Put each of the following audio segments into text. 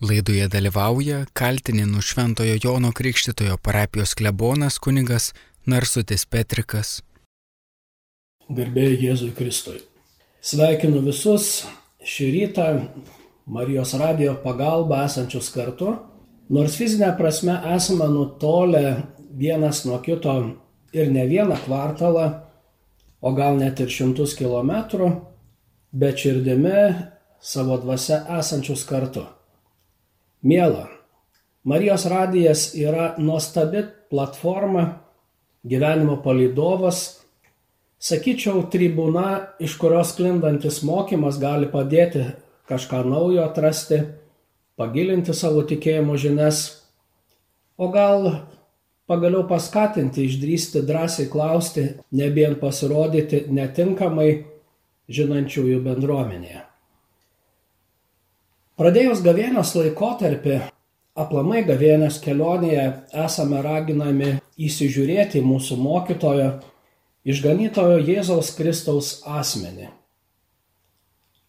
Laidoje dalyvauja kaltininų Šventojo Jono Krikštitojo parapijos klebonas kunigas Narsutis Petrikas. Garbėjai Jėzui Kristui. Sveikinu visus šį rytą Marijos radijo pagalba esančius kartu. Nors fizinė prasme esame nutolę vienas nuo kito ir ne vieną kvartalą, o gal net ir šimtus kilometrų, bet širdimi savo dvasia esančius kartu. Mėla, Marijos radijas yra nuostabi platforma, gyvenimo palydovas, sakyčiau, tribūna, iš kurios klindantis mokymas gali padėti kažką naujo atrasti, pagilinti savo tikėjimo žinias, o gal pagaliau paskatinti išdrysti drąsiai klausti, nebijant pasirodyti netinkamai žinančiųjų bendruomenėje. Pradėjus gavėnios laikotarpį, aplamai gavėnios kelionėje esame raginami įsižiūrėti mūsų mokytojo, išganytojo Jėzaus Kristaus asmenį.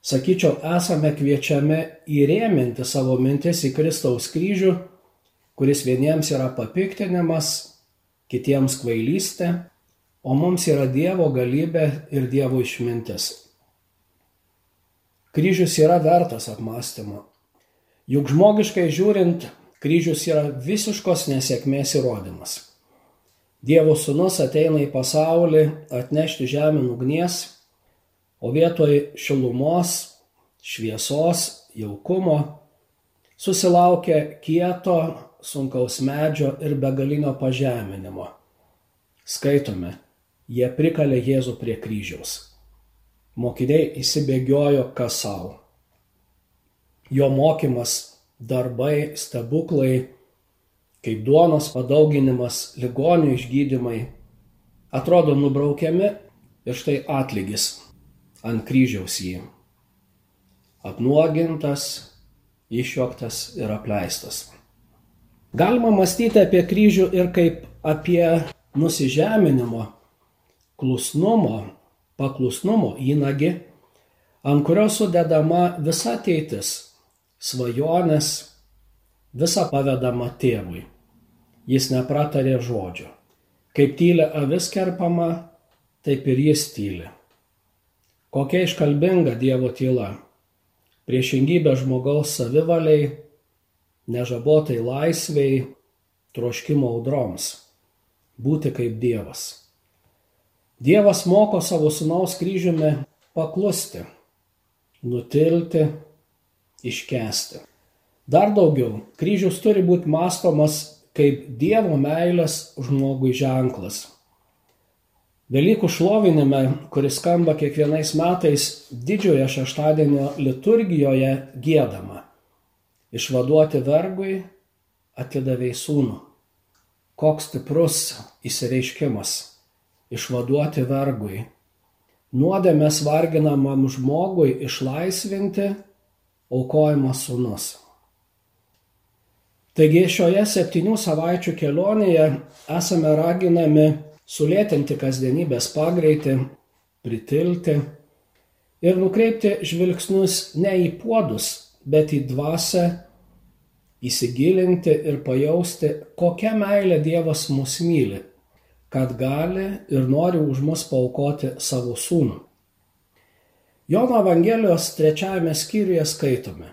Sakyčiau, esame kviečiami įrėminti savo mintis į Kristaus kryžių, kuris vieniems yra papiktinimas, kitiems kvailystė, o mums yra Dievo galybė ir Dievo išmintis. Kryžius yra vertas apmąstymo. Juk žmogiškai žiūrint, kryžius yra visiškos nesėkmės įrodymas. Dievo sūnus ateina į pasaulį atnešti žemę ugnies, o vietoj šilumos, šviesos, jaukumo susilaukia kieto, sunkaus medžio ir begalinio pažeminimo. Skaitome, jie prikalė Jėzų prie kryžiaus. Mokiniai įsibėgiojo kas savo. Jo mokymas, darbai, stebuklai, kaip duonos padauginimas, ligonių išgydymai, atrodo nubraukiami ir štai atlygis ant kryžiaus jį. Apnuogintas, išjuoktas ir apleistas. Galima mąstyti apie kryžių ir kaip apie nusižeminimo, klusnumo paklusnumo įnagi, ant kurio sudedama visa ateitis, svajonės, visa pavedama tėvui. Jis nepratarė žodžio. Kaip tylė avis kerpama, taip ir jis tyli. Kokia iškalbinga Dievo tyla. Priešingybė žmogaus savivaliai, nežabotai laisviai, troškimo audroms. Būti kaip Dievas. Dievas moko savo sunaus kryžiumi paklusti, nutilti, iškesti. Dar daugiau, kryžius turi būti mastomas kaip Dievo meilės žmogui ženklas. Velykų šlovinime, kuris skamba kiekvienais metais didžiojo šeštadienio liturgijoje gėdama. Išvaduoti vergui atidavėjai sūnų. Koks stiprus įsireiškimas išvaduoti vergui. Nuodėmės varginamam žmogui išlaisvinti aukojimas sunus. Taigi šioje septynių savaičių kelionėje esame raginami sulėtinti kasdienybės pagreitį, pritilti ir nukreipti žvilgsnius ne į puodus, bet į dvasę, įsigilinti ir pajausti, kokią meilę Dievas mus myli kad gali ir nori už mus paukoti savo sūnų. Jono Evangelijos trečiajame skyriuje skaitome.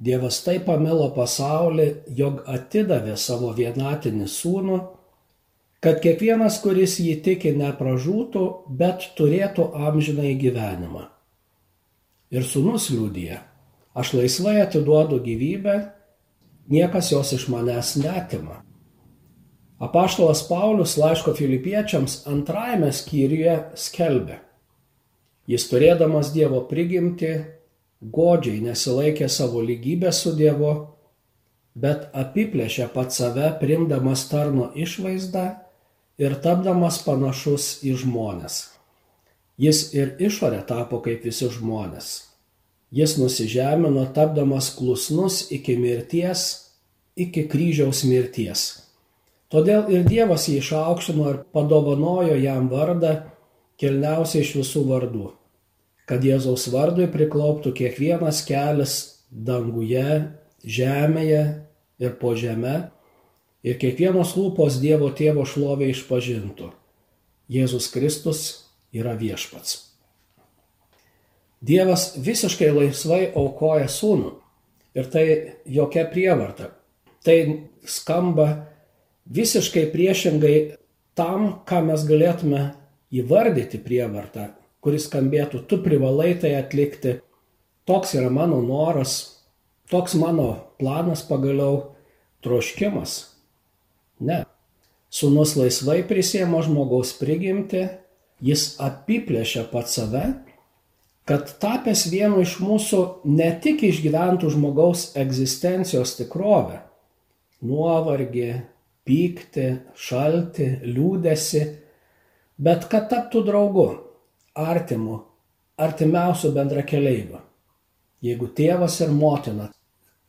Dievas taip pamilo pasaulį, jog atidavė savo vienatinį sūnų, kad kiekvienas, kuris jį tiki, nepražūtų, bet turėtų amžinai gyvenimą. Ir sūnus liūdija, aš laisvai atiduodu gyvybę, niekas jos iš manęs netima. Apaštalas Paulius laiško filipiečiams antrajame skyriuje skelbė. Jis turėdamas Dievo prigimti, godžiai nesilaikė savo lygybę su Dievu, bet apiplėšė pat save, primdamas tarno išvaizdą ir tapdamas panašus į žmonės. Jis ir išorė tapo kaip visi žmonės. Jis nusižemino, tapdamas klusnus iki mirties, iki kryžiaus mirties Todėl ir Dievas jį išaukštino ir padovanojo jam vardą kilniausiai iš visų vardų, kad Jėzaus vardui priklauptų kiekvienas kelias danguje, žemėje ir po žemę, ir kiekvienos lūpos Dievo tėvo šlovė išpažintų. Jėzus Kristus yra viešpats. Dievas visiškai laisvai aukoja sūnų ir tai jokia prievarta. Tai skamba visiškai priešingai tam, ką mes galėtume įvardyti prievartą, kuris skambėtų, tu privalai tai atlikti, toks yra mano noras, toks mano planas pagaliau, troškimas. Ne. Sūnus laisvai prisėmė žmogaus prigimti, jis apiplėšė pat save, kad tapęs vienu iš mūsų ne tik išgyventų žmogaus egzistencijos tikrovę, nuovargį, pyktį, šaltį, liūdėsi, bet kad taptų draugu, artimu, artimiausiu bendrakeleiviu. Jeigu tėvas ir motina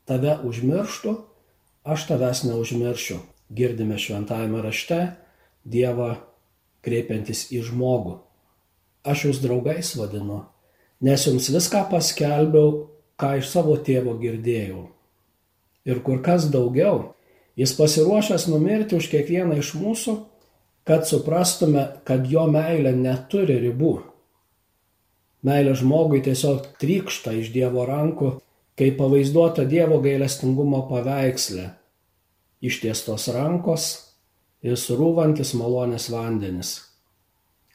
tave užmirštų, aš tavęs neužmiršiu. Girdime šventajame rašte Dievą kreipiantis į žmogų. Aš jūs draugais vadinu, nes jums viską paskelbiau, ką iš savo tėvo girdėjau. Ir kur kas daugiau, jis pasiruošęs numirti už kiekvieną iš mūsų, kad suprastume, kad jo meilė neturi ribų. Meilė žmogui tiesiog trykšta iš Dievo rankų, kaip pavaizduota Dievo gailestingumo paveiksle. Ištiestos rankos ir surūvantis malonės vandenis.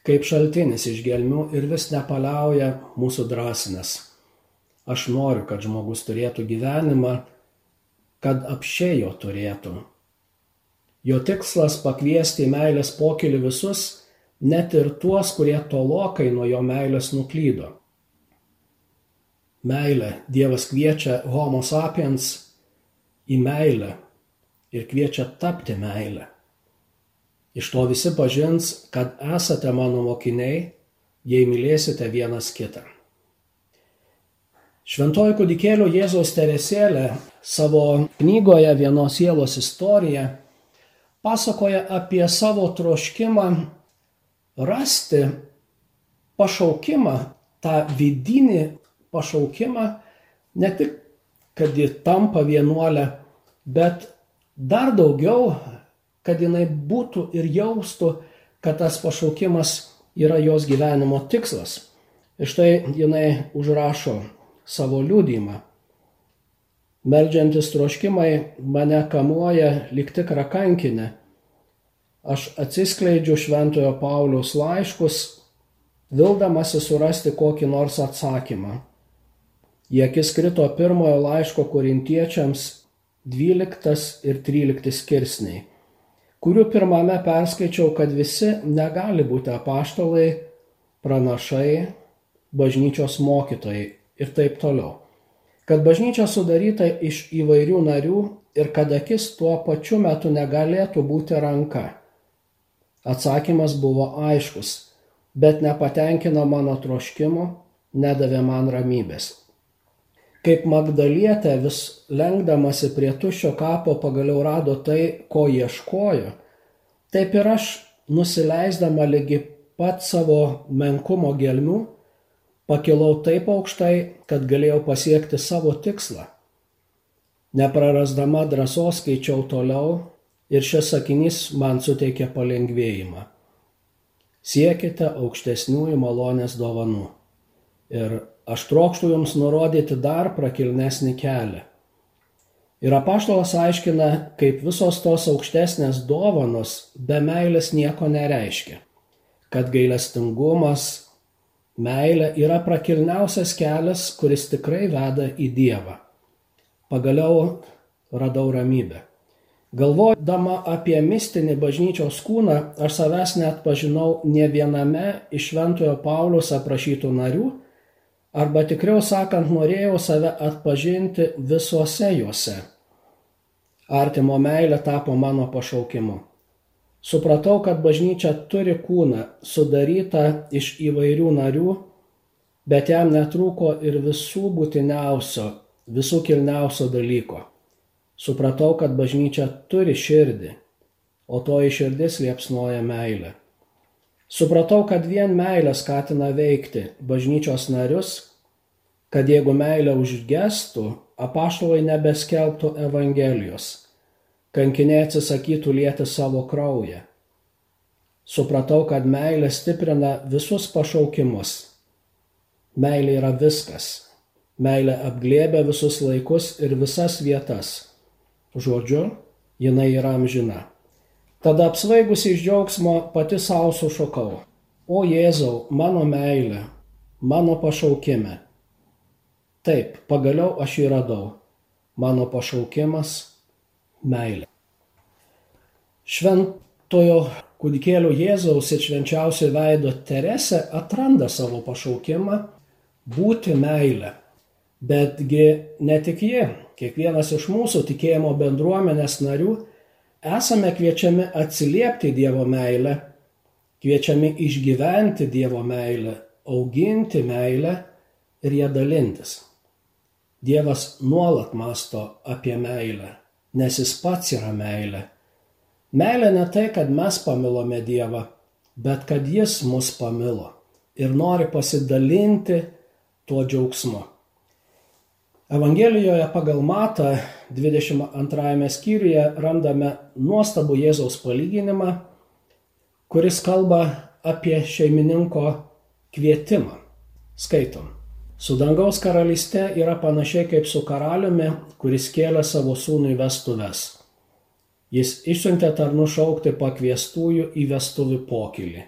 Kaip šaltinis iš gelmių ir vis nepaliauja mūsų drąsinės. Aš noriu, kad žmogus turėtų gyvenimą, kad apšėjo turėtų. Jo tikslas pakviesti į meilės pokylį visus, net ir tuos, kurie tolokai nuo jo meilės nuklydo. Meilė. Dievas kviečia homo sapiens į meilę ir kviečia tapti meilę. Iš to visi pažins, kad esate mano mokiniai, jei mylėsite vienas kitą. Šventoji kudikėlio Jėzaus Teresėlė savo knygoje Vienos sielos istorija pasakoja apie savo troškimą rasti pašaukimą, tą vidinį pašaukimą, ne tik, kad ji tampa vienuolę, bet dar daugiau, kad jinai būtų ir jaustų, kad tas pašaukimas yra jos gyvenimo tikslas. Ir štai jinai užrašo savo liūdimą. Meldžiantis troškimai mane kamuoja lik tikrą kankinę. Aš atsiskleidžiu Šventojo Pauliaus laiškus, vildamasi surasti kokį nors atsakymą. Į akis krito pirmojo laiško korintiečiams 12 ir 13 skirsniai, kurių pirmame perskaičiau, kad visi negali būti apaštalai, pranašai, bažnyčios mokytojai ir taip toliau kad bažnyčia sudaryta iš įvairių narių ir kad akis tuo pačiu metu negalėtų būti ranka. Atsakymas buvo aiškus, bet nepatenkino mano troškimo, nedavė man ramybės. Kaip Magdalietė vis lenkdamasi prie tuščio kapo pagaliau rado tai, ko ieškojo, taip ir aš, nusileisdama lygi pat savo menkumo gelmių, Pakilau taip aukštai, kad galėjau pasiekti savo tikslą. Neprarasdama drąsos skaičiau toliau ir šis sakinys man suteikė palengvėjimą. Siekite aukštesniųjų malonės dovanų. Ir aš trokštų jums nurodyti dar prakilnesnį kelią. Ir apaštalas aiškina, kaip visos tos aukštesnės dovanos be meilės nieko nereiškia. Kad gailestingumas, Meilė yra prakilniausias kelias, kuris tikrai veda į Dievą. Pagaliau radau ramybę. Galvodama apie mistinį bažnyčios kūną, aš savęs net pažinau ne viename iš Šventojo Paulius aprašytų narių, arba tikriau sakant, norėjau save atpažinti visuose juose. Artimo meilė tapo mano pašaukimu. Supratau, kad bažnyčia turi kūną sudarytą iš įvairių narių, bet jam netrūko ir visų būtiniausio, visų kilniausio dalyko. Supratau, kad bažnyčia turi širdį, o toji širdis liepsnoja meilę. Supratau, kad vien meilė skatina veikti bažnyčios narius, kad jeigu meilė užgestų, apaštalai nebeskelbtų Evangelijos, kankiniai atsisakytų lieti savo kraują. Supratau, kad meilė stiprina visus pašaukimus. Meilė yra viskas. Meilė apglėbia visus laikus ir visas vietas. Žodžiu, jinai yra amžina. Tada apsvaigusi iš džiaugsmo pati savo sušokau. O Jėzau, mano meilė, mano pašaukime. Taip, pagaliau aš jį radau. Mano pašaukimas - meilė. Šventojo kūdikėlio Jėzaus ir švenčiausio veido Terese atranda savo pašaukimą būti meilę. Betgi ne tik ji, kiekvienas iš mūsų tikėjimo bendruomenės narių esame kviečiami atsiliepti Dievo meilę, kviečiami išgyventi Dievo meilę, auginti meilę ir ją dalintis. Dievas nuolat masto apie meilę, nes jis pats yra meilė. Meilė ne tai, kad mes pamilome Dievą, bet kad jis mus pamilo ir nori pasidalinti tuo džiaugsmu. Evangelijoje pagal Matą 22 skyriuje randame nuostabų Jėzaus palyginimą, kuris kalba apie šeimininko kvietimą. Skaitom. Su dangaus karalyste yra panašiai kaip su karaliumi, kuris kėlė savo sūnų į vestuves. Jis išsiuntė tarnu šaukti pakviestųjų į vestuvių pokylį.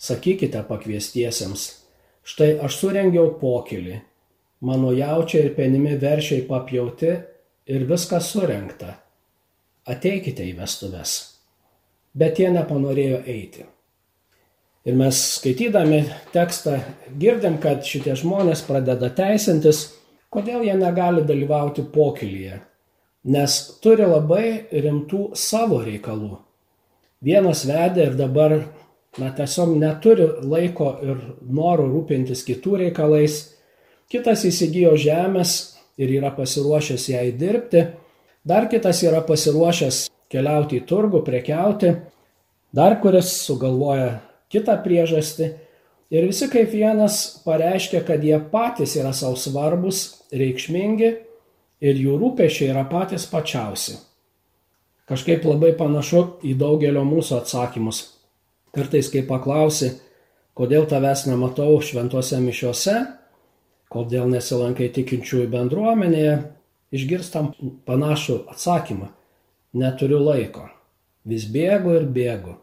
Sakykite pakviestiesiems, štai aš surengiau pokylį, mano jaučiai ir penimi veršiai papjauti ir viskas surenkta. Ateikite į vestuves. Bet jie nepanorėjo eiti. Ir mes skaitydami tekstą girdim, kad šitie žmonės pradeda teisintis, kodėl jie negali dalyvauti pokylyje, nes turi labai rimtų savo reikalų. Vienas vedė ir dabar, na tiesiog neturi laiko ir noro rūpintis kitų reikalais, kitas įsigijo žemės ir yra pasiruošęs jai dirbti, dar kitas yra pasiruošęs keliauti į turgų, prekiauti, dar kuris sugalvoja kitą priežastį. Ir visi kaip vienas pareiškia, kad jie patys yra savo svarbus, reikšmingi ir jų rūpešiai yra patys pačiausi. Kažkaip labai panašu į daugelio mūsų atsakymus. Kartais, kai paklausi, kodėl tavęs nematau šventose mišiuose, kodėl nesilankai tikinčiųjų bendruomenėje, išgirstam panašų atsakymą. Neturiu laiko. Vis bėgu ir bėgu.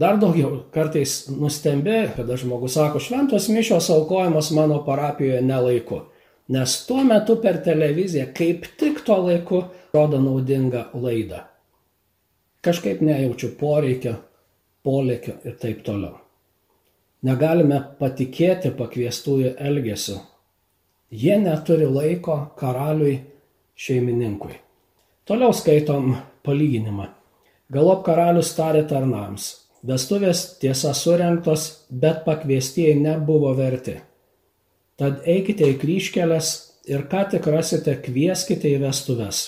Dar daugiau kartais nustembi, kada žmogus sako, šventos mišios aukojamos mano parapijoje nelaiku. Nes tuo metu per televiziją kaip tik tuo laiku rodo naudingą laidą. Kažkaip nejaučiu poreikio, polėkio ir taip toliau. Negalime patikėti pakviestųjų elgesiu. Jie neturi laiko karaliui šeimininkui. Toliau skaitom palyginimą. Galop karalius tarė tarnams Vestuvės tiesa surinktos, bet pakviestieji nebuvo verti. Tad eikite į kryškelės ir ką tik rasite, kvieskite į vestuves.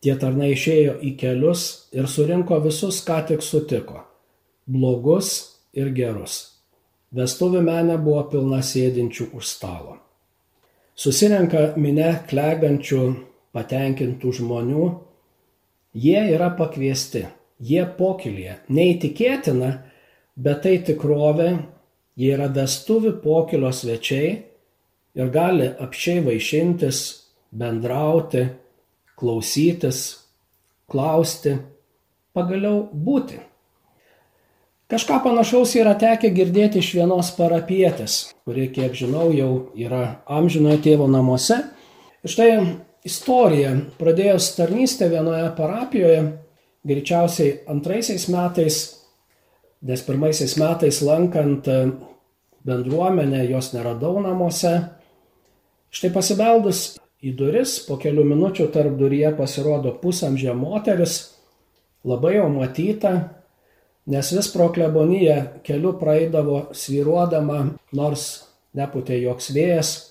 Tie tarnai išėjo į kelius ir surinko visus, ką tik sutiko - blogus ir gerus. Vestuvių menė buvo pilna sėdinčių už stalo. Susirenka minė klegančių, patenkintų žmonių, jie yra pakviesti jie pokylyje. Neįtikėtina, bet tai tikrovė, jie yra vestuvių pokylio svečiai ir gali apšiai vaišintis, bendrauti, klausytis, klausti, pagaliau būti. Kažką panašaus yra tekę girdėti iš vienos parapietės, kuri, kiek žinau, jau yra amžinojo tėvo namuose. Ir štai istorija, pradėjus tarnystę vienoje parapijoje, greičiausiai antraisiais metais, nes pirmaisiais metais lankant e, bendruomenę jos neradau namuose. Štai pasibeldus į duris, po kelių minučių tarp duryje pasirodo pusamžė moteris, labai jau matyta, nes vis pro kleboniją keliu praeidavo sviruodama, nors neputė joks vėjas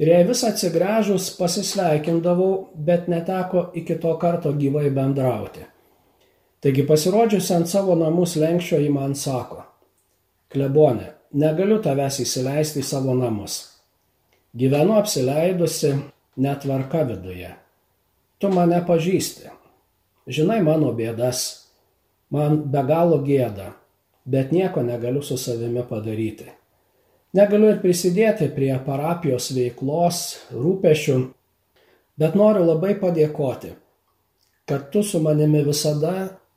Ir jai vis atsigręžus pasisveikindavau, bet neteko iki to karto gyvai bendrauti. Taigi pasirodžiusi ant savo namus lenkščio į man sako, klebonė, negaliu tavęs įsileisti į savo namus. Gyvenu apsileidusi netvarka viduje. Tu mane pažįsti. Žinai mano bėdas. Man be galo gėda, bet nieko negaliu su savimi padaryti. Negaliu ir prisidėti prie parapijos veiklos, rūpešių, bet noriu labai padėkoti, kad tu su manimi visada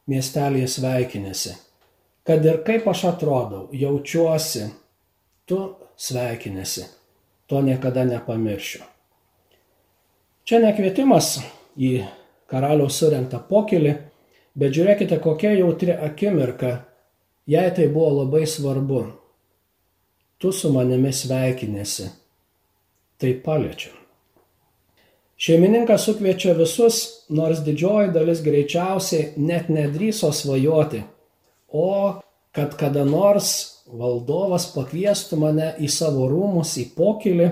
miestelėje sveikinėsi. Kad ir kaip aš atrodau, jaučiuosi, tu sveikinėsi. To niekada nepamiršiu. Čia nekvietimas į karaliaus surinktą pokylį, bet žiūrėkite, kokia jautri akimirka, jai tai buvo labai svarbu. Tu su manimi sveikinėsi. Tai paliečia. Šeimininkas sukviečia visus, nors didžioji dalis greičiausiai net nedryso svajoti, o kad kada nors valdovas pakviestų mane į savo rūmus, į pokylį.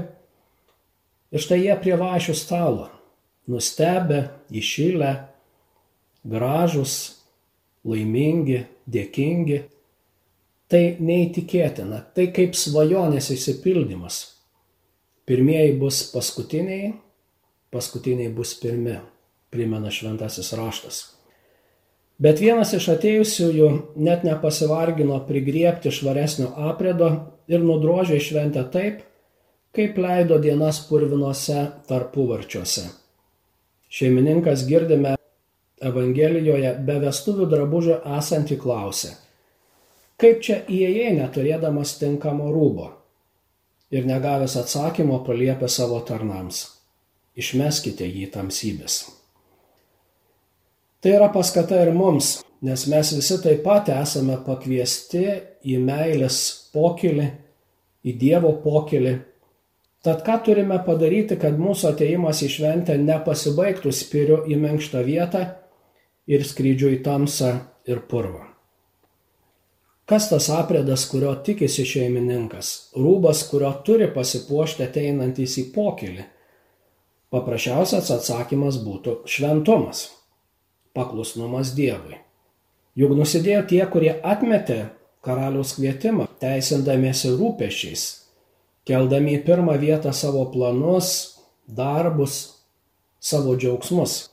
Ir štai jie prie vašių stalo nustebę, įšilę, gražus, laimingi, dėkingi. Tai neįtikėtina, tai kaip svajonės įsipildymas. Pirmieji bus paskutiniai, paskutiniai bus pirmi, primena šventasis raštas. Bet vienas iš atėjusiųjų net nepasivargino prigriepti švaresnio apredo ir nudrožė šventę taip, kaip leido dienas purvinuose tarpuvarčiuose. Šeimininkas girdime Evangelijoje be vestuvių drabužio esantį klausę. Kaip čia įėjai neturėdamas tinkamo rūbo? Ir negavęs atsakymo paliepė savo tarnams. Išmeskite jį tamsybės. Tai yra paskata ir mums, nes mes visi taip pat esame pakviesti į meilės pokylį, į Dievo pokylį Tad ką turime padaryti, kad mūsų ateimas į šventę nepasibaigtų spiriu į menkštą vietą ir skrydžiu į tamsą ir purvą? Kas tas aprėdas, kurio tikisi šeimininkas? Rūbas, kurio turi pasipuošti ateinantys į pokylį? Paprasčiausias atsakymas būtų šventumas, paklusnumas Dievui. Juk nusidėjo tie, kurie atmetė karaliaus kvietimą, teisindamiesi rūpešiais keldami į pirmą vietą savo planus, darbus, savo džiaugsmus.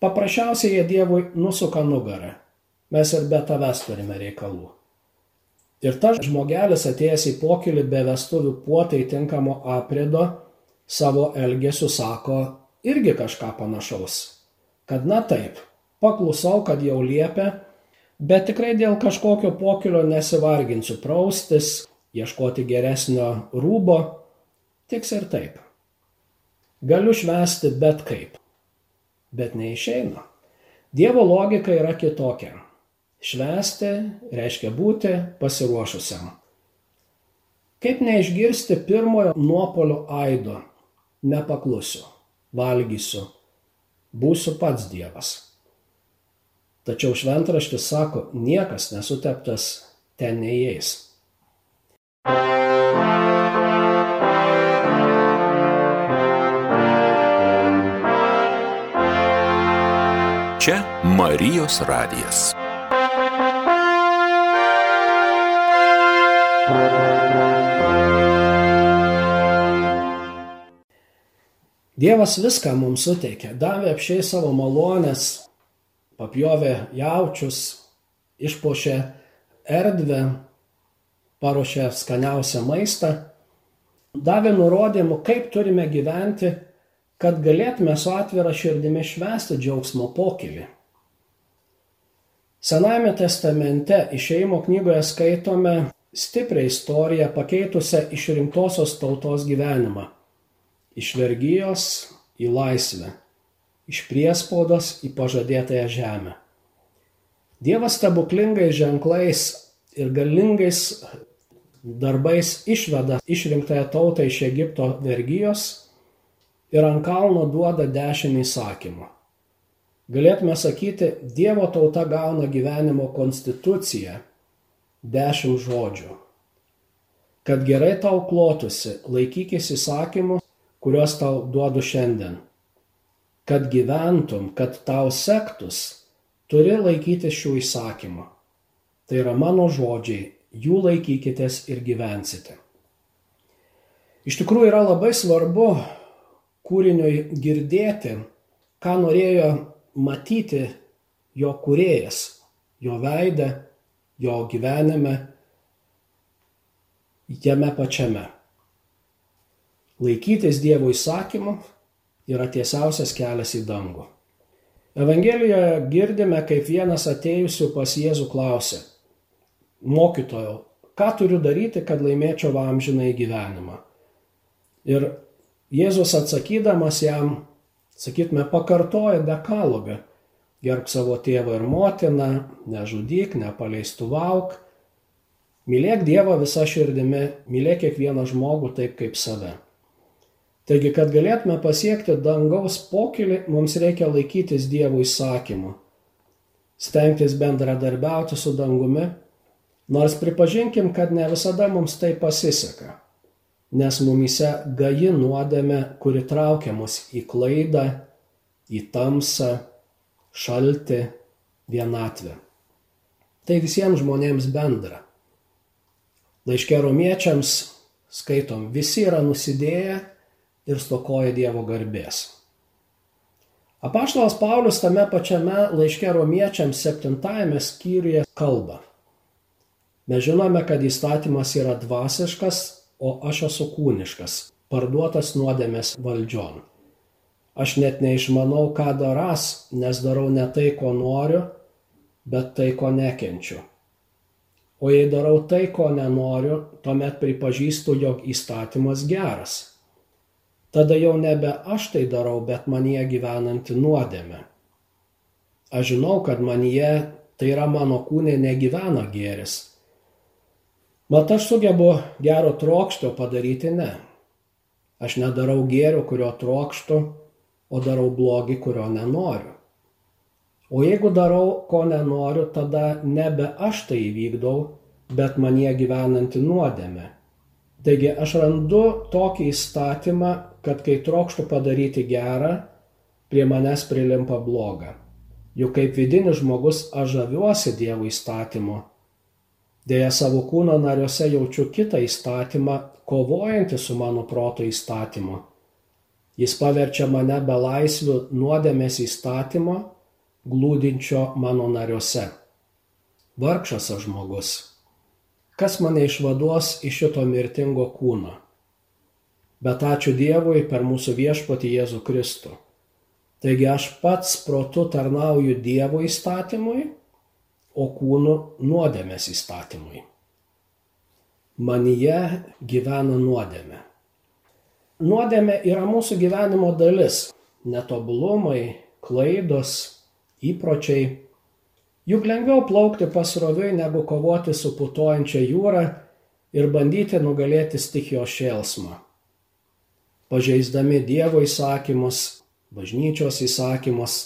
Paprasčiausiai jie Dievui nusuka nugarą. Mes ir be tavęs turime reikalų. Ir tas žmogelis atėjęs į pokylį be vestuvių puotai tinkamo aprėdo, savo elgesiu sako irgi kažką panašaus. Kad na taip, paklusau, kad jau liepia, bet tikrai dėl kažkokio pokylio nesivarginsiu praustis, ieškoti geresnio rūbo, tiks ir taip. Galiu švęsti bet kaip, bet neišeina. Dievo logika yra kitokia. Švęsti reiškia būti pasiruošusiam. Kaip neišgirsti pirmojo nuopolio aido? Nepaklusiu, valgysiu, būsiu pats Dievas. Tačiau šventraštis sako, niekas nesuteptas ten neįeis. Čia Marijos radijas. Dievas viską mums suteikė, davė apšiai savo malonės, papjovė jaučius, išpošė erdvę, paruošė skaniausią maistą, davė nurodymų, kaip turime gyventi, kad galėtume su atvira širdimi švęsti džiaugsmo pokylį. Senajame testamente išeimo knygoje skaitome stiprią istoriją pakeitusią išrinktosios tautos gyvenimą. Iš vergyjos į laisvę, iš priespaudos į pažadėtąją žemę. Dievas stebuklingais ženklais ir galingais darbais išveda išrinktąją tautą iš Egipto vergyjos ir ant kalno duoda dešimt įsakymų. Galėtume sakyti, Dievo tauta gauna gyvenimo konstituciją - dešimt žodžių. Kad gerai tau klotusi, laikykis įsakymų, kuriuos tau duodu šiandien. Kad gyventum, kad tau sektus, turi laikytis šių įsakymų. Tai yra mano žodžiai, jų laikykitės ir gyvensite. Iš tikrųjų yra labai svarbu kūriniui girdėti, ką norėjo matyti jo kurėjas, jo veidą, jo gyvenime, jame pačiame. Laikytis Dievo įsakymų yra tiesiausias kelias į dangų. Evangelijoje girdime, kaip vienas atėjusių pas Jėzų klausė, mokytojo, ką turiu daryti, kad laimėčiau amžiną į gyvenimą. Ir Jėzus atsakydamas jam, sakytume, pakartoja dekalogą. Gerb savo tėvą ir motiną, nežudyk, nepaleistuvauk, mylėk Dievą visą širdimi, mylėk kiekvieną žmogų taip kaip save. Taigi, kad galėtume pasiekti dangaus pokylį, mums reikia laikytis Dievo įsakymų, stengtis bendradarbiauti su dangumi, nors pripažinkim, kad ne visada mums tai pasiseka, nes mumise gaji nuodėme, kuri traukia mus į klaidą, į tamsą, šaltį, vienatvę. Tai visiems žmonėms bendra. Laiškė romiečiams skaitom, visi yra nusidėję ir stokoja Dievo garbės. Apaštalas Paulius tame pačiame laiške romiečiams septintajame skyriuje kalba. Mes žinome, kad įstatymas yra dvasiškas, o aš esu kūniškas, parduotas nuodėmės valdžion. Aš net neišmanau, ką daras, nes darau ne tai, ko noriu, bet tai, ko nekenčiu. O jei darau tai, ko nenoriu, tuomet pripažįstu, jog įstatymas geras tada jau nebe aš tai darau, bet manyje gyvenanti nuodėme. Aš žinau, kad manyje, tai yra mano kūnė, negyvena gėris. Mat aš sugebu gero trokšto padaryti ne. Aš nedarau gėrio, kurio trokštų, o darau blogį, kurio nenoriu. O jeigu darau, ko nenoriu, tada nebe aš tai įvykdau, bet manie gyvenanti nuodėme. Taigi aš randu tokį įstatymą, kad kai trokštų padaryti gerą, prie manęs prilimpa blogą. Juk kaip vidinis žmogus aš žaviuosi Dievo įstatymu. Dėja savo kūno nariuose jaučiu kitą įstatymą, kovojantį su mano proto įstatymu. Jis paverčia mane be laisvių nuodėmės įstatymo, glūdinčio mano nariuose. Vargšas aš žmogus. Kas mane išvaduos iš šito mirtingo kūno? bet ačiū Dievui per mūsų viešpatį Jėzų Kristų. Taigi aš pats protu tarnauju Dievo įstatymui, o kūnu nuodėmės įstatymui. Manyje gyvena nuodėmė. Nuodėmė yra mūsų gyvenimo dalis - netobulumai, klaidos, įpročiai. Juk lengviau plaukti pasroviui, negu kovoti su putojančia jūra ir bandyti nugalėti stichijos šėlsmą pažeisdami Dievo įsakymus, bažnyčios įsakymus,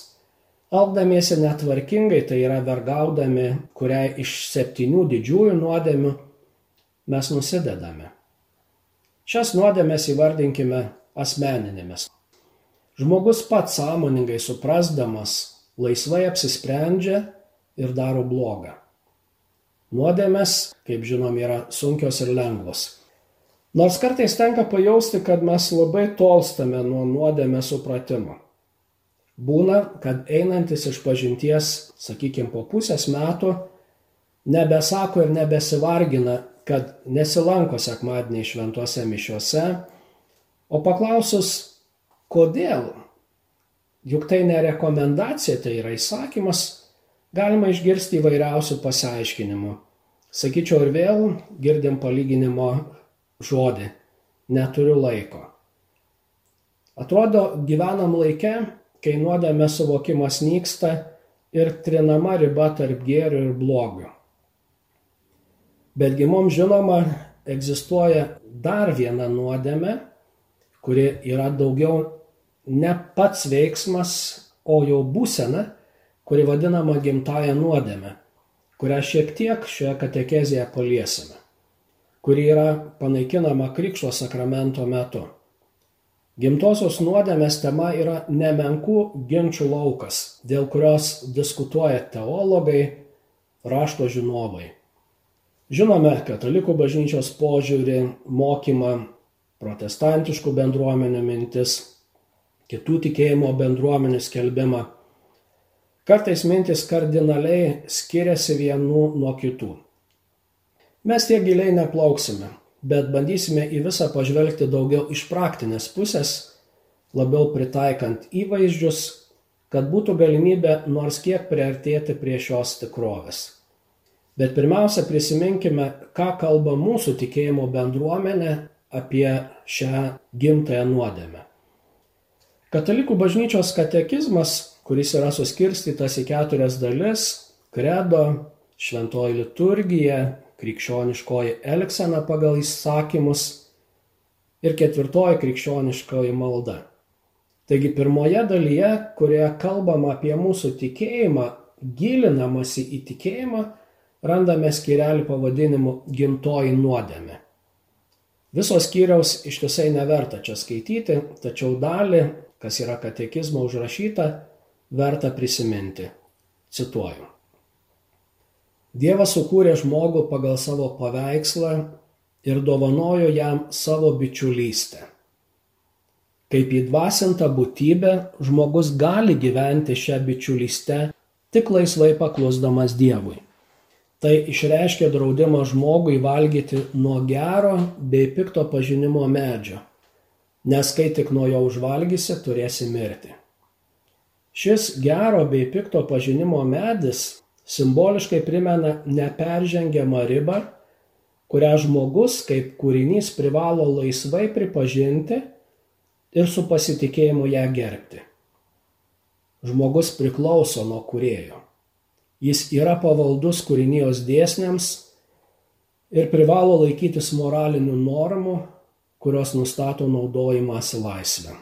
elgdamiesi netvarkingai, tai yra vergaudami, kuriai iš septynių didžiųjų nuodėmių mes nusidedame. Šias nuodėmės įvardinkime asmeninėmis. Žmogus pats sąmoningai suprasdamas, laisvai apsisprendžia ir daro blogą. Nuodėmės, kaip žinom, yra sunkios ir lengvos. Nors kartais tenka pajausti, kad mes labai tolstame nuo nuodėmės supratimo. Būna, kad einantis iš pažinties, sakykime, po pusės metų, nebesako ir nebesivargina, kad nesilanko sekmadieniai šventuose mišiuose, o paklausus, kodėl, juk tai ne rekomendacija, tai yra įsakymas, galima išgirsti įvairiausių pasiaiškinimų. Sakyčiau ir vėl girdim palyginimo žodį neturiu laiko. Atrodo, gyvenam laike, kai nuodėmė suvokimas nyksta ir trinama riba tarp gėrio ir blogio. Betgi mums žinoma, egzistuoja dar viena nuodėmė, kuri yra daugiau ne pats veiksmas, o jau būsena, kuri vadinama gimtaja nuodėmė, kurią šiek tiek šioje katekezėje paliesime kuri yra panaikinama Krikšto sakramento metu. Gimtosios nuodėmės tema yra nemenkų ginčių laukas, dėl kurios diskutuoja teologai, rašto žinovai. Žinome katalikų bažnyčios požiūrį, mokymą, protestantiškų bendruomenių mintis, kitų tikėjimo bendruomenių skelbimą. Kartais mintis kardinaliai skiriasi vienų nuo kitų. Mes tiek giliai neplauksime, bet bandysime į visą pažvelgti daugiau iš praktinės pusės, labiau pritaikant įvaizdžius, kad būtų galimybė nors kiek priartėti prie šios tikrovės. Bet pirmiausia, prisiminkime, ką kalba mūsų tikėjimo bendruomenė apie šią gimtąją nuodėmę. Katalikų bažnyčios katekizmas, kuris yra suskirstytas į keturias dalis - kredo, šventoji liturgija, krikščioniškoji elgsena pagal įsakymus ir ketvirtoji krikščioniškoji malda. Taigi pirmoje dalyje, kurioje kalbama apie mūsų tikėjimą, gilinamasi į tikėjimą, randame skirelį pavadinimu Gimtoji nuodėmė. Visos skyriaus ištisai neverta čia skaityti, tačiau dalį, kas yra katekizmo užrašyta, verta prisiminti. Cituoju. Dievas sukūrė žmogų pagal savo paveikslą ir dovanojo jam savo bičiulystę. Kaip įdvasinta būtybė, žmogus gali gyventi šią bičiulystę tik laisvai paklusdamas Dievui. Tai išreiškia draudimą žmogui valgyti nuo gero bei pikto pažinimo medžio, nes kai tik nuo jo užvalgysi, turėsi mirti. Šis gero bei pikto pažinimo medis simboliškai primena neperžengiamą ribą, kurią žmogus kaip kūrinys privalo laisvai pripažinti ir su pasitikėjimu ją gerbti. Žmogus priklauso nuo kurėjo. Jis yra pavaldus kūrinijos dėsniams ir privalo laikytis moralinių normų, kurios nustato naudojimąsi laisvę.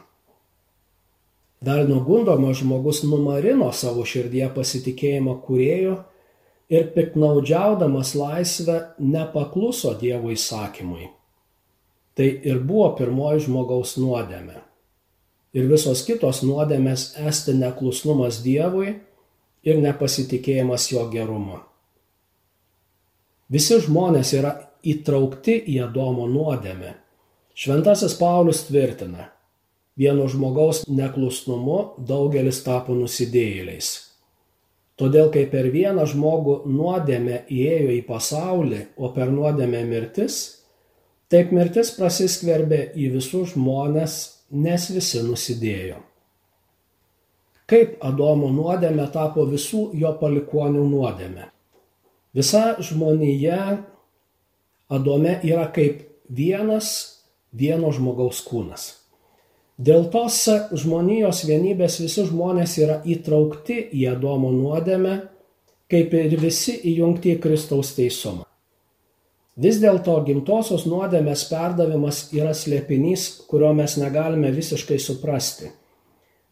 Dar nugundomas žmogus numarino savo širdie pasitikėjimą kurėjo ir piknaudžiaudamas laisvę nepakluso Dievo įsakymui. Tai ir buvo pirmoji žmogaus nuodėmė. Ir visos kitos nuodėmės esti neklusnumas Dievui ir nepasitikėjimas jo gerumu. Visi žmonės yra įtraukti į Adomo nuodėmę. Šventasis Paulius tvirtina, vieno žmogaus neklusnumu daugelis tapo nusidėjėliais. Todėl kai per vieną žmogų nuodėmė įėjo į pasaulį, o per nuodėmę mirtis, taip mirtis prasiskverbė į visus žmonės, nes visi nusidėjo. Kaip Adomo nuodėmė tapo visų jo palikonių nuodėmė. Visa žmonija Adome yra kaip vienas vieno žmogaus kūnas. Dėl tos žmonijos vienybės visi žmonės yra įtraukti į Adomo nuodėmę, kaip ir visi įjungti į Kristaus teisumą. Vis dėlto gimtosios nuodėmės perdavimas yra slėpinys, kurio mes negalime visiškai suprasti.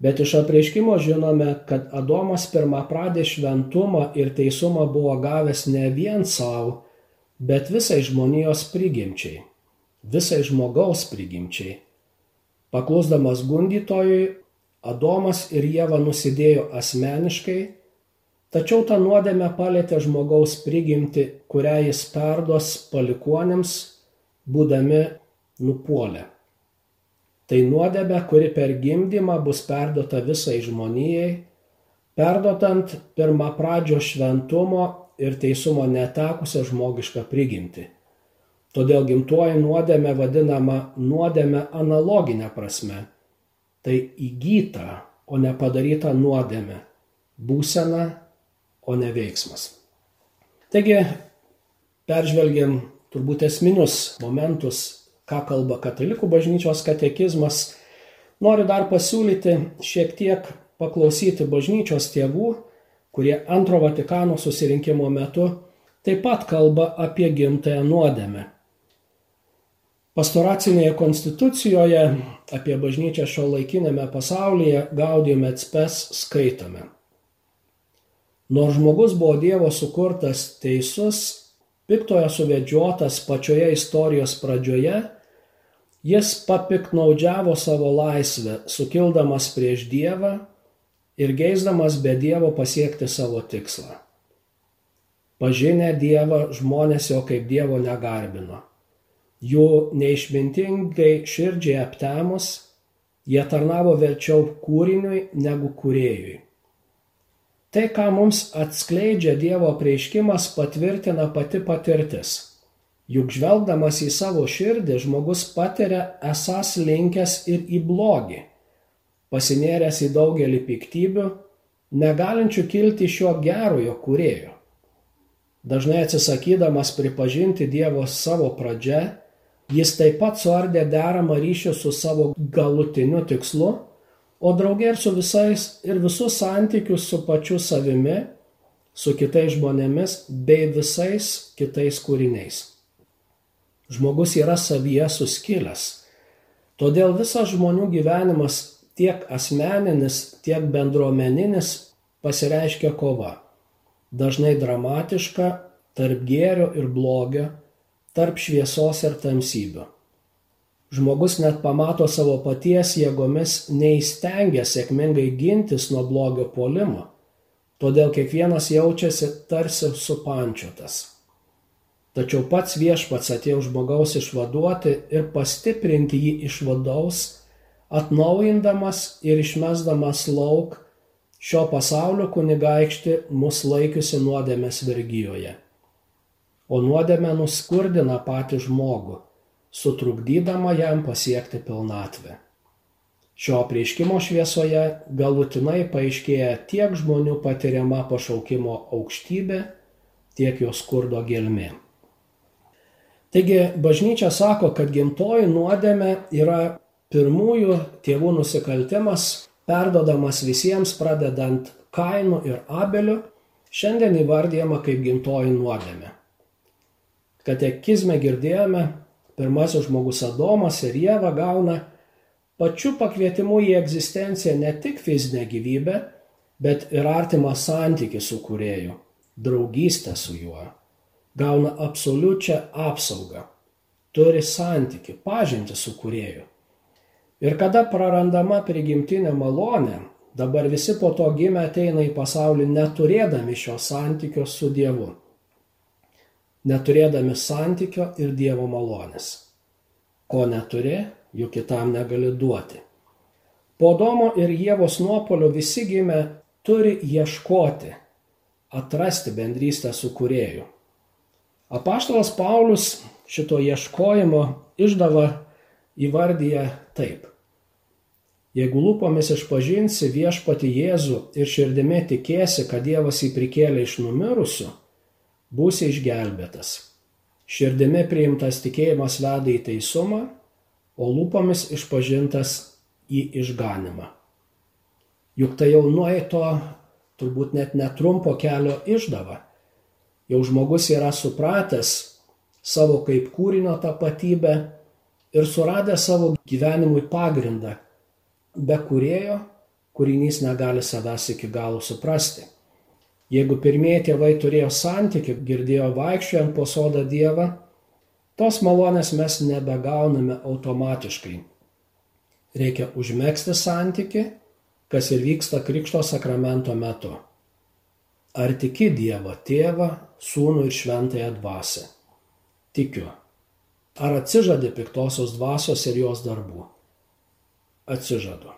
Bet iš apreiškimo žinome, kad Adomas pirmą pradė šventumą ir teisumą buvo gavęs ne vien savo, bet visai žmonijos prigimčiai, visai žmogaus prigimčiai Paklusdamas gundytojui, Adomas ir Jėva nusidėjo asmeniškai, tačiau ta nuodėmė palėtė žmogaus prigimti, kurią jis perduos palikonėms, būdami nupuolę. Tai nuodėmė, kuri per gimdymą bus perduota visai žmonijai, perduotant pirmą pradžio šventumo ir teisumo netekusią žmogišką prigimtį. Todėl gimtuoji nuodėmė vadinama nuodėmė analoginė prasme. Tai įgyta, o ne padaryta nuodėmė. Būsena, o ne veiksmas. Taigi, peržvelgiam turbūt esminius momentus, ką kalba katalikų bažnyčios katekizmas. Noriu dar pasiūlyti šiek tiek paklausyti bažnyčios tėvų, kurie antro Vatikano susirinkimo metu taip pat kalba apie gimtąją nuodėmę. Pastoracinėje konstitucijoje apie bažnyčią šio laikinėme pasaulyje Gaudium et spes skaitome. Nors žmogus buvo Dievo sukurtas teisus, piktoje suvedžiotas pačioje istorijos pradžioje, jis papiknaudžiavo savo laisvę, sukildamas prieš Dievą ir geisdamas be Dievo pasiekti savo tikslą. Pažinę Dievą žmonės jo kaip Dievo negarbino Jų neišmintingai širdžiai aptemus, jie tarnavo verčiau kūriniui negu kūrėjui. Tai, ką mums atskleidžia Dievo prieiškimas, patvirtina pati patirtis. Juk žvelgdamas į savo širdį, žmogus patiria esas linkęs ir į blogį, pasinėręs į daugelį piktybių, negalinčių kilti šio gerojo kūrėjo. Dažnai atsisakydamas pripažinti Dievo savo pradžią, Jis taip pat suardė deramą ryšį su savo galutiniu tikslu, o draugė ir su visais ir visus santykius su pačiu savimi, su kitais žmonėmis bei visais kitais kūriniais. Žmogus yra savyje suskilęs. Todėl visas žmonių gyvenimas tiek asmeninis, tiek bendruomeninis pasireiškia kova. Dažnai dramatiška tarp gėrio ir blogio tarp šviesos ir tamsybių. Žmogus net pamato savo paties jėgomis neįstengia sėkmingai gintis nuo blogio polimo, todėl kiekvienas jaučiasi tarsi supančiotas. Tačiau pats viešpats atėjo žmogaus išvaduoti ir pastiprinti jį iš vadaus, atnaujindamas ir išmesdamas lauk šio pasaulio kunigaikštį mus laikiusi nuodėmės vergyjoje o nuodėmė nuskurdina patį žmogų, sutrukdydama jam pasiekti pilnatvę. Šio prieškimo šviesoje galutinai paaiškėja tiek žmonių patiriama pašaukimo aukštybė, tiek jos skurdo gelmė. Taigi bažnyčia sako, kad gimtoji nuodėmė yra pirmųjų tėvų nusikaltimas, perdodamas visiems pradedant Kainu ir Abeliu, šiandien įvardyjama kaip gimtoji nuodėmė katekizme girdėjome, pirmasis žmogus Adomas ir Jėva gauna pačiu pakvietimu į egzistenciją ne tik fizinę gyvybę, bet ir artimą santykį su kurėju, draugystę su juo. Gauna absoliučią apsaugą, turi santyki, pažinti su kurėju. Ir kada prarandama prigimtinė malonė, dabar visi po to gimę ateina į pasaulį neturėdami šio santykio su Dievu neturėdami santykio ir Dievo malonės. Ko neturi, juk kitam negali duoti. Po Domo ir Jėvos nuopolio visi gimę turi ieškoti, atrasti bendrystę su kurėju. Apaštalas Paulius šito ieškojimo išdava įvardyja taip. Jeigu lūpomis išpažinsi viešpati Jėzų ir širdimi tikėsi, kad Dievas jį prikėlė iš numirusių, būsi išgelbėtas. Širdimi priimtas tikėjimas veda į teisumą, o lūpomis išpažintas į išganimą. Juk tai jau nueito turbūt net netrumpo kelio išdava. Jau žmogus yra supratęs savo kaip kūrinio tapatybę ir suradęs savo gyvenimui pagrindą. Be kurėjo kūrinys negali savęs iki galo suprasti. Jeigu pirmieji tėvai turėjo santykių, girdėjo vaikščiojant po sodą Dievą, tos malonės mes nebegauname automatiškai. Reikia užmėgsti santyki, kas ir vyksta Krikšto sakramento metu. Ar tiki Dievą, tėvą, sūnų ir šventąją dvasę? Tikiu. Ar atsižadi piktosios dvasios ir jos darbų? Atsižadu.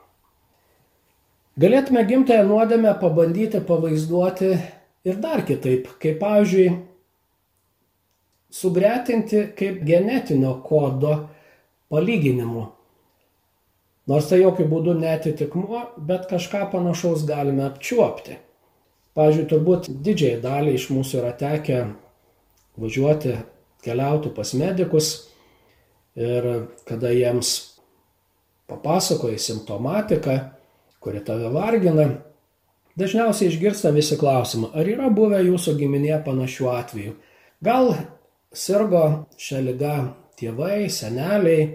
Galėtume gimtąją nuodėmę pabandyti pavaizduoti ir dar kitaip, kaip pavyzdžiui, sugretinti kaip genetinio kodo palyginimu. Nors tai jokių būdų netitikmuo, bet kažką panašaus galime apčiuopti. Pavyzdžiui, turbūt didžiai daliai iš mūsų yra tekę važiuoti, keliauti pas medikus ir kada jiems papasakoja simptomatiką, kuri tave vargina, dažniausiai išgirsta visi klausimą, ar yra buvę jūsų giminė panašių atvejų. Gal sirgo šią lygą tėvai, seneliai.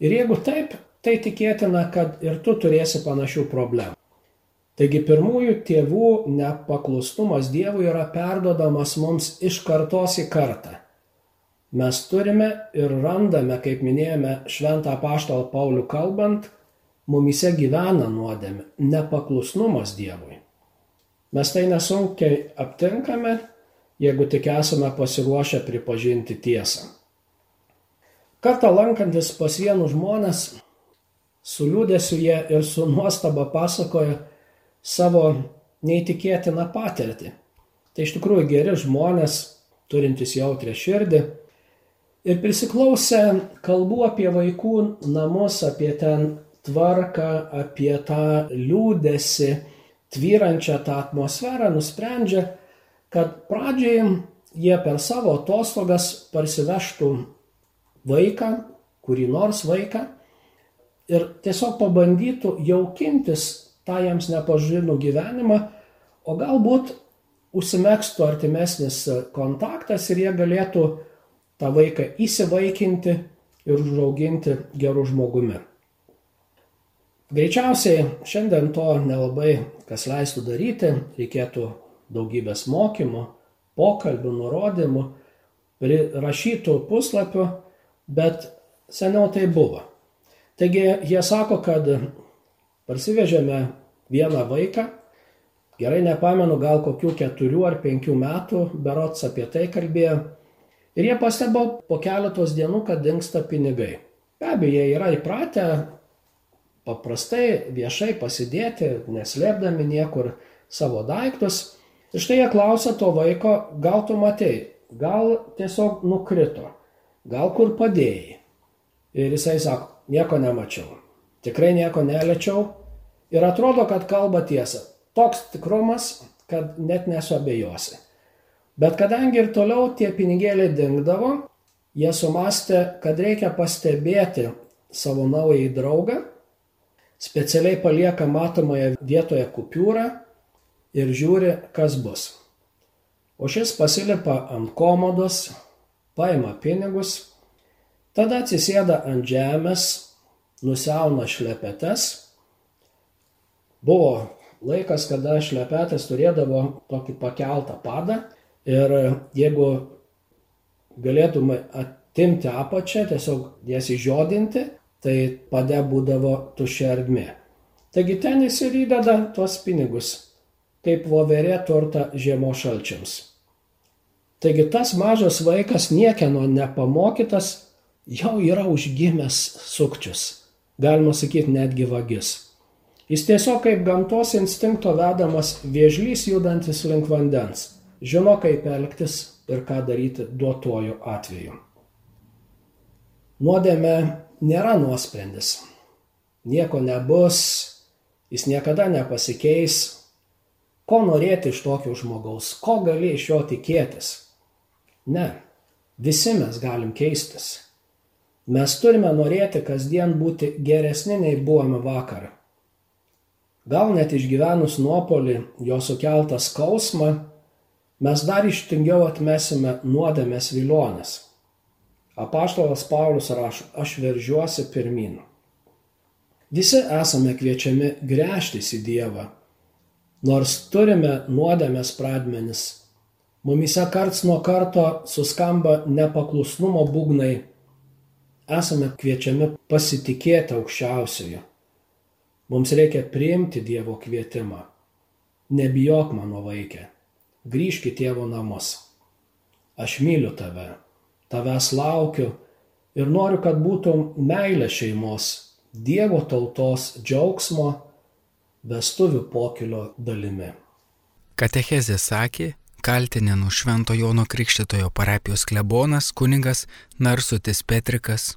Ir jeigu taip, tai tikėtina, kad ir tu turėsi panašių problemų. Taigi pirmųjų tėvų nepaklustumas Dievui yra perdodamas mums iš kartos į kartą. Mes turime ir randame, kaip minėjome šventą paštalą Paulių kalbant, mumise gyvena nuodėmė, nepaklusnumas Dievui. Mes tai nesunkiai aptinkame, jeigu tik esame pasiruošę pripažinti tiesą. Kartą lankantis pas vienų žmonės, su liūdėsiu jie ir su nuostaba pasakoja savo neįtikėtiną patirtį. Tai iš tikrųjų geri žmonės, turintys jautrę širdį. Ir prisiklausę kalbų apie vaikų namus, apie ten tvarką, apie tą liūdėsi, tvyrančią tą atmosferą, nusprendžia, kad pradžiai jie per savo atostogas parsivežtų vaiką, kurį nors vaiką, ir tiesiog pabandytų jaukintis tą jiems nepažinų gyvenimą, o galbūt užsimėgstų artimesnis kontaktas ir jie galėtų tą vaiką įsivaikinti ir užauginti gerų žmogumi. Greičiausiai šiandien to nelabai kas leistų daryti, reikėtų daugybės mokymų, pokalbių, nurodymų, rašytų puslapių, bet seniau tai buvo. Taigi jie sako, kad parsivežėme vieną vaiką, gerai nepamenu, gal kokių keturių ar penkių metų, berots apie tai kalbėjo, ir jie pastebo po keletos dienų, kad dinksta pinigai. Be abejo, jie yra įpratę paprastai viešai pasidėti, neslėpdami niekur savo daiktus. Ir štai jie klausia to vaiko, gal tu matei, gal tiesiog nukrito, gal kur padėjai. Ir jisai sako, nieko nemačiau. Tikrai nieko neliečiau ir atrodo, kad kalba tiesą. Toks tikrumas, kad net nesuabejosi. Bet kadangi ir toliau tie pinigėliai dingdavo, jie sumastė, kad reikia pastebėti savo naująjį draugą, specialiai palieka matomoje vietoje kupiūrą ir žiūri, kas bus. O šis pasilipa ant komodos, paima pinigus Tada atsisėda ant žemės, nusiauna šlepetes. Buvo laikas, kada šlepetės turėdavo tokį pakeltą padą ir jeigu galėtume atimti apačią, tiesiog jas įžodinti, tai pade būdavo tuščia erdmė. Taigi ten jis ir įdeda tuos pinigus, kaip voverė turta žiemo šalčiams. Taigi tas mažas vaikas niekieno nepamokytas jau yra užgimęs sukčius, galima sakyti netgi vagis. Jis tiesiog kaip gamtos instinkto vedamas viežlys judantis link vandens, žino kaip elgtis ir ką daryti duotuoju atveju. Nuodėme nėra nuosprendis. Nieko nebus, jis niekada nepasikeis. Ko norėti iš tokio žmogaus, ko gali iš jo tikėtis? Ne, visi mes galim keistis. Mes turime norėti kasdien būti geresni nei buvome vakar. Gal net išgyvenus nuopolį, jo sukeltą skausmą, mes dar ištingiau atmesime nuodėmės vilionės. Apaštalas Paulius rašo, aš veržiuosi pirmin. Visi esame kviečiami grėžtis į Dievą, nors turime nuodėmės pradmenis. Mumise karts nuo karto suskamba nepaklusnumo būgnai esame kviečiami pasitikėti aukščiausiojo. Mums reikia priimti Dievo kvietimą. Nebijok mano vaikė, grįžk į tėvo namus. Aš myliu tave, tavęs laukiu ir noriu, kad būtum meilė šeimos, Dievo tautos džiaugsmo, vestuvių pokilio dalimi. Katechezė sakė, kaltinenų Švento Jono Krikštitojo parapijos klebonas kunigas Narsutis Petrikas